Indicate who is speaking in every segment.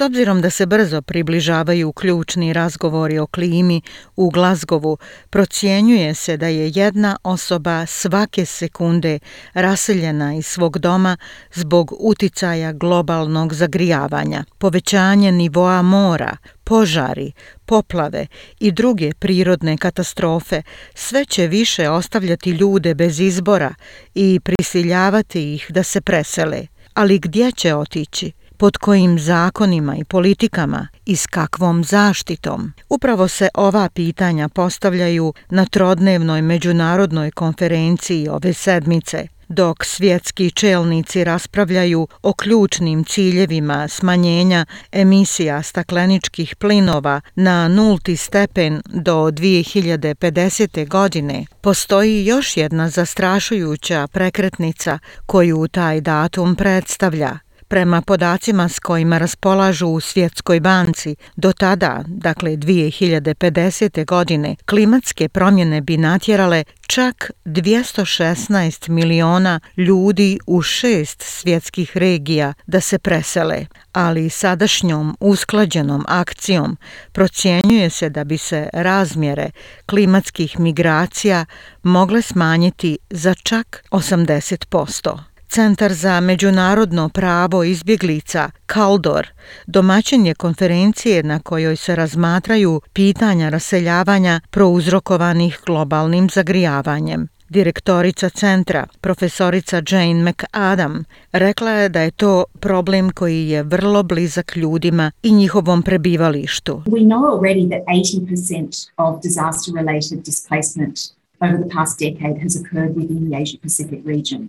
Speaker 1: S obzirom da se brzo približavaju ključni razgovori o klimi u Glazgovu, procjenjuje se da je jedna osoba svake sekunde raseljena iz svog doma zbog uticaja globalnog zagrijavanja. Povećanje nivoa mora, požari, poplave i druge prirodne katastrofe sve će više ostavljati ljude bez izbora i prisiljavati ih da se presele. Ali gdje će otići? Pod kojim zakonima i politikama i s kakvom zaštitom. Upravo se ova pitanja postavljaju na trodnevnoj međunarodnoj konferenciji ove sedmice, dok svjetski čelnici raspravljaju o ključnim ciljevima smanjenja emisija stakleničkih plinova na nulti stepen do 2050. godine, postoji još jedna zastrašujuća prekretnica koju taj datum predstavlja – Prema podacima s kojima raspolažu u Svjetskoj banci, do tada, dakle 2050. godine, klimatske promjene bi natjerale čak 216 miliona ljudi u šest svjetskih regija da se presele, ali sadašnjom usklađenom akcijom procjenjuje se da bi se razmjere klimatskih migracija mogle smanjiti za čak 80%. Centar za međunarodno pravo izbjeglica Kaldor domaćin je konferencije na kojoj se razmatraju pitanja raseljavanja prouzrokovanih globalnim zagrijavanjem. Direktorica centra, profesorica Jane McAdam, rekla je da je to problem koji je vrlo blizak ljudima i njihovom prebivalištu. We know already that 80% of disaster-related displacement over the past decade has occurred within the Asia-Pacific region.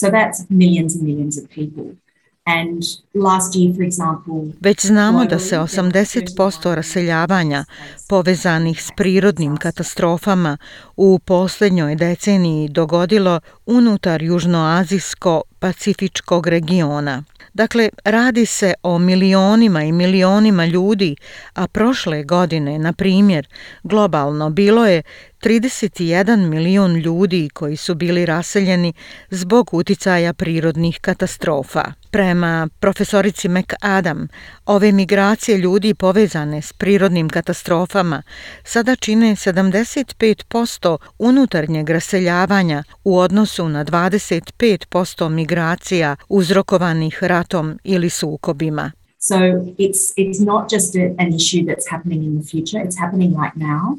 Speaker 1: So that's millions and millions of people. And last year, for example, Već znamo da se 80% raseljavanja povezanih s prirodnim katastrofama u posljednjoj deceniji dogodilo unutar južnoazijsko-pacifičkog regiona. Dakle, radi se o milionima i milionima ljudi, a prošle godine, na primjer, globalno bilo je 31 milion ljudi koji su bili raseljeni zbog uticaja prirodnih katastrofa. Prema profesorici McAdam, ove migracije ljudi povezane s prirodnim katastrofama sada čine 75% unutarnjeg raseljavanja u odnosu na 25% migracija uzrokovanih ratom ili sukobima. So it's it's not just a, an issue that's happening in the future, it's happening right now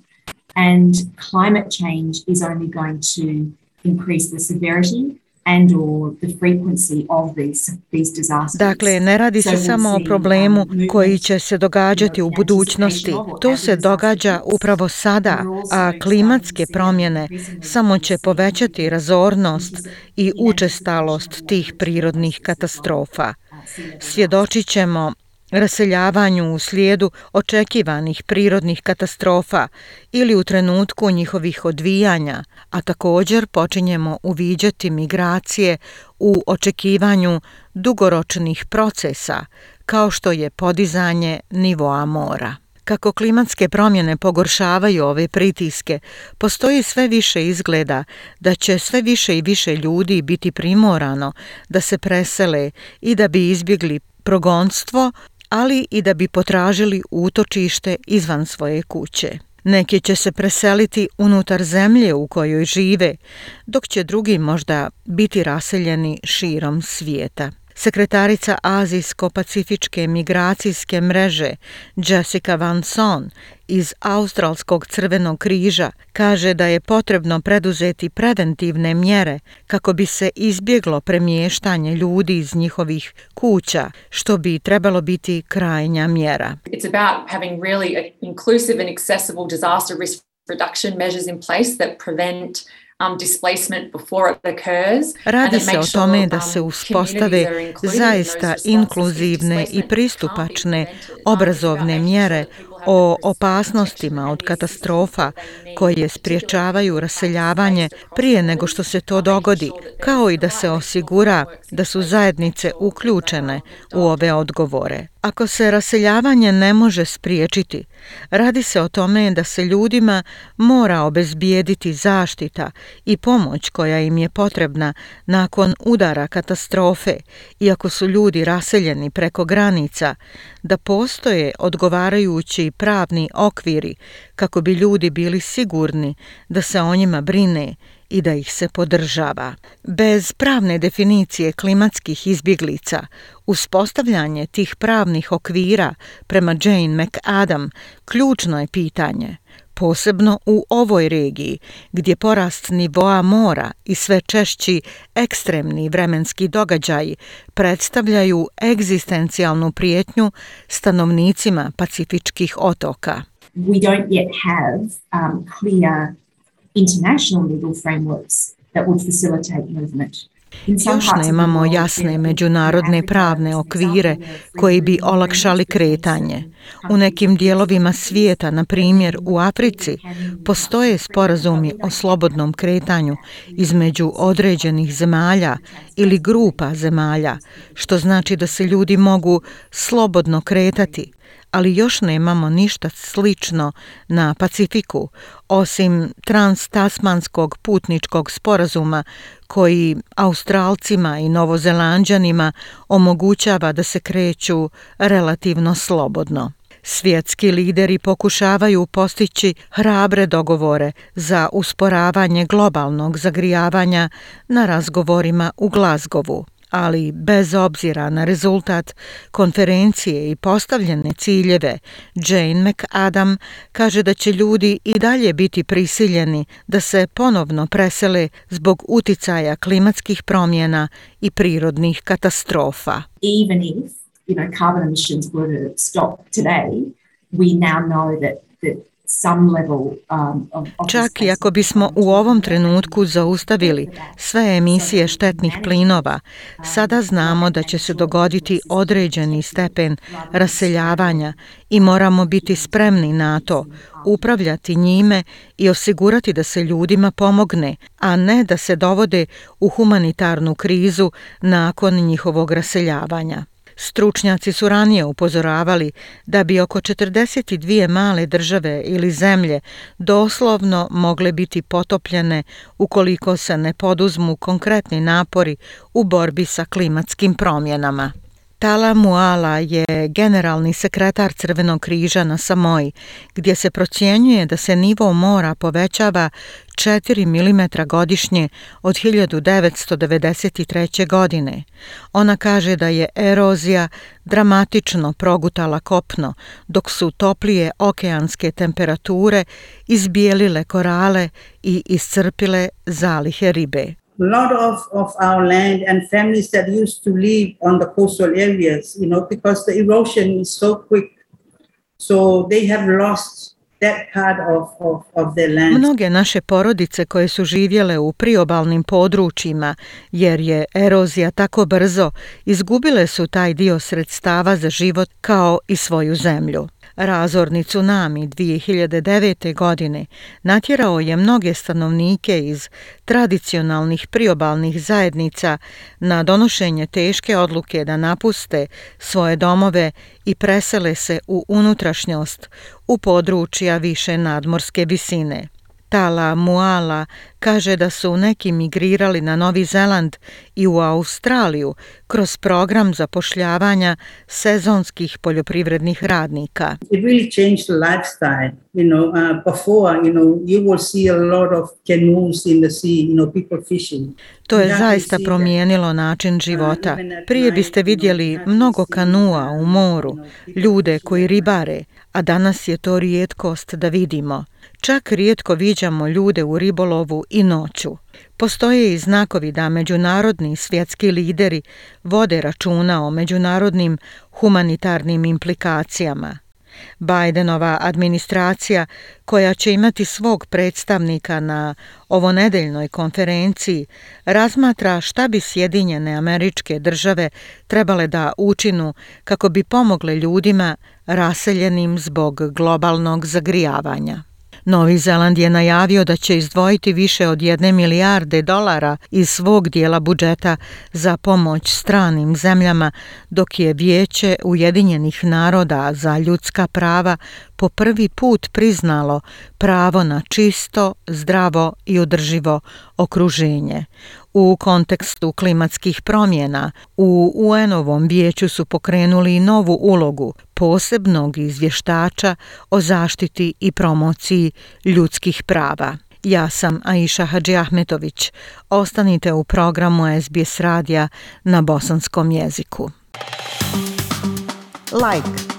Speaker 1: and climate change is only going to increase the severity Dakle, ne radi se samo o problemu um, koji će se događati u budućnosti. To se događa upravo sada, a klimatske promjene samo će povećati razornost i učestalost tih prirodnih katastrofa. Svjedočit ćemo raseljavanju u slijedu očekivanih prirodnih katastrofa ili u trenutku njihovih odvijanja, a također počinjemo uviđati migracije u očekivanju dugoročnih procesa, kao što je podizanje nivoa mora. Kako klimatske promjene pogoršavaju ove pritiske, postoji sve više izgleda da će sve više i više ljudi biti primorano da se presele i da bi izbjegli progonstvo ali i da bi potražili utočište izvan svoje kuće. Neki će se preseliti unutar zemlje u kojoj žive, dok će drugi možda biti raseljeni širom svijeta. Sekretarica Azijsko-Pacifičke migracijske mreže Jessica Van Son iz Australskog crvenog križa kaže da je potrebno preduzeti preventivne mjere kako bi se izbjeglo premještanje ljudi iz njihovih kuća, što bi trebalo biti krajnja mjera. It's about having really inclusive and accessible disaster risk reduction measures in place that prevent Radi se o tome da um, se uspostave zaista inkluzivne i pristupačne obrazovne mjere o opasnostima od katastrofa koje spriječavaju raseljavanje prije nego što se to dogodi, kao i da se osigura da su zajednice uključene u ove odgovore. Ako se raseljavanje ne može spriječiti, radi se o tome da se ljudima mora obezbijediti zaštita i pomoć koja im je potrebna nakon udara katastrofe, iako su ljudi raseljeni preko granica, da postoje odgovarajući pravni okviri kako bi ljudi bili sigurni da se o njima brine i da ih se podržava. Bez pravne definicije klimatskih izbjeglica, uspostavljanje tih pravnih okvira prema Jane McAdam ključno je pitanje, posebno u ovoj regiji gdje porast nivoa mora i sve češći ekstremni vremenski događaji predstavljaju egzistencijalnu prijetnju stanovnicima pacifičkih otoka.
Speaker 2: We don't yet have um, clear international legal frameworks that would facilitate movement.
Speaker 1: Još nemamo jasne međunarodne pravne okvire koji bi olakšali kretanje. U nekim dijelovima svijeta, na primjer u Africi, postoje sporazumi o slobodnom kretanju između određenih zemalja ili grupa zemalja, što znači da se ljudi mogu slobodno kretati ali još nemamo ništa slično na Pacifiku, osim transtasmanskog putničkog sporazuma koji Australcima i Novozelanđanima omogućava da se kreću relativno slobodno. Svjetski lideri pokušavaju postići hrabre dogovore za usporavanje globalnog zagrijavanja na razgovorima u Glazgovu ali bez obzira na rezultat konferencije i postavljene ciljeve, Jane McAdam kaže da će ljudi i dalje biti prisiljeni da se ponovno presele zbog uticaja klimatskih promjena i prirodnih katastrofa.
Speaker 2: Even if, you know, carbon emissions were to stop today, we now know that, that
Speaker 1: Čak i ako bismo u ovom trenutku zaustavili sve emisije štetnih plinova, sada znamo da će se dogoditi određeni stepen raseljavanja i moramo biti spremni na to, upravljati njime i osigurati da se ljudima pomogne, a ne da se dovode u humanitarnu krizu nakon njihovog raseljavanja. Stručnjaci su ranije upozoravali da bi oko 42 male države ili zemlje doslovno mogle biti potopljene ukoliko se ne poduzmu konkretni napori u borbi sa klimatskim promjenama. Tala Muala je generalni sekretar Crvenog križa na Samoji, gdje se procjenjuje da se nivo mora povećava 4 mm godišnje od 1993. godine. Ona kaže da je erozija dramatično progutala kopno, dok su toplije okeanske temperature izbijelile korale i iscrpile zalihe ribe
Speaker 3: lot of, of our land and families that used to live on the coastal areas, you know, because the erosion is so quick. So they have lost that part of, of, of their land.
Speaker 1: Mnoge naše porodice koje su živjele u priobalnim područjima, jer je erozija tako brzo, izgubile su taj dio sredstava za život kao i svoju zemlju. Razorni tsunami 2009. godine natjerao je mnoge stanovnike iz tradicionalnih priobalnih zajednica na donošenje teške odluke da napuste svoje domove i presele se u unutrašnjost u područja više nadmorske visine. Tala Muala kaže da su neki migrirali na Novi Zeland i u Australiju kroz program zapošljavanja sezonskih poljoprivrednih radnika.
Speaker 3: It really changed the lifestyle. You know, uh, before, you know, you will see a lot of canoes in the sea, you know, people fishing.
Speaker 1: To je zaista promijenilo način uh, života. Prije biste vidjeli mnogo kanua u moru, ljude koji ribare, a danas je to rijetkost da vidimo. Čak rijetko viđamo ljude u ribolovu i noću. Postoje i znakovi da međunarodni svjetski lideri vode računa o međunarodnim humanitarnim implikacijama. Bidenova administracija, koja će imati svog predstavnika na ovonedeljnoj konferenciji, razmatra šta bi Sjedinjene američke države trebale da učinu kako bi pomogle ljudima raseljenim zbog globalnog zagrijavanja. Novi Zeland je najavio da će izdvojiti više od jedne milijarde dolara iz svog dijela budžeta za pomoć stranim zemljama, dok je Vijeće Ujedinjenih naroda za ljudska prava po prvi put priznalo pravo na čisto, zdravo i održivo okruženje. U kontekstu klimatskih promjena u UN-ovom vijeću su pokrenuli novu ulogu posebnog izvještača o zaštiti i promociji ljudskih prava. Ja sam Aisha Hadži Ahmetović. Ostanite u programu SBS radija na bosanskom jeziku.
Speaker 4: Like,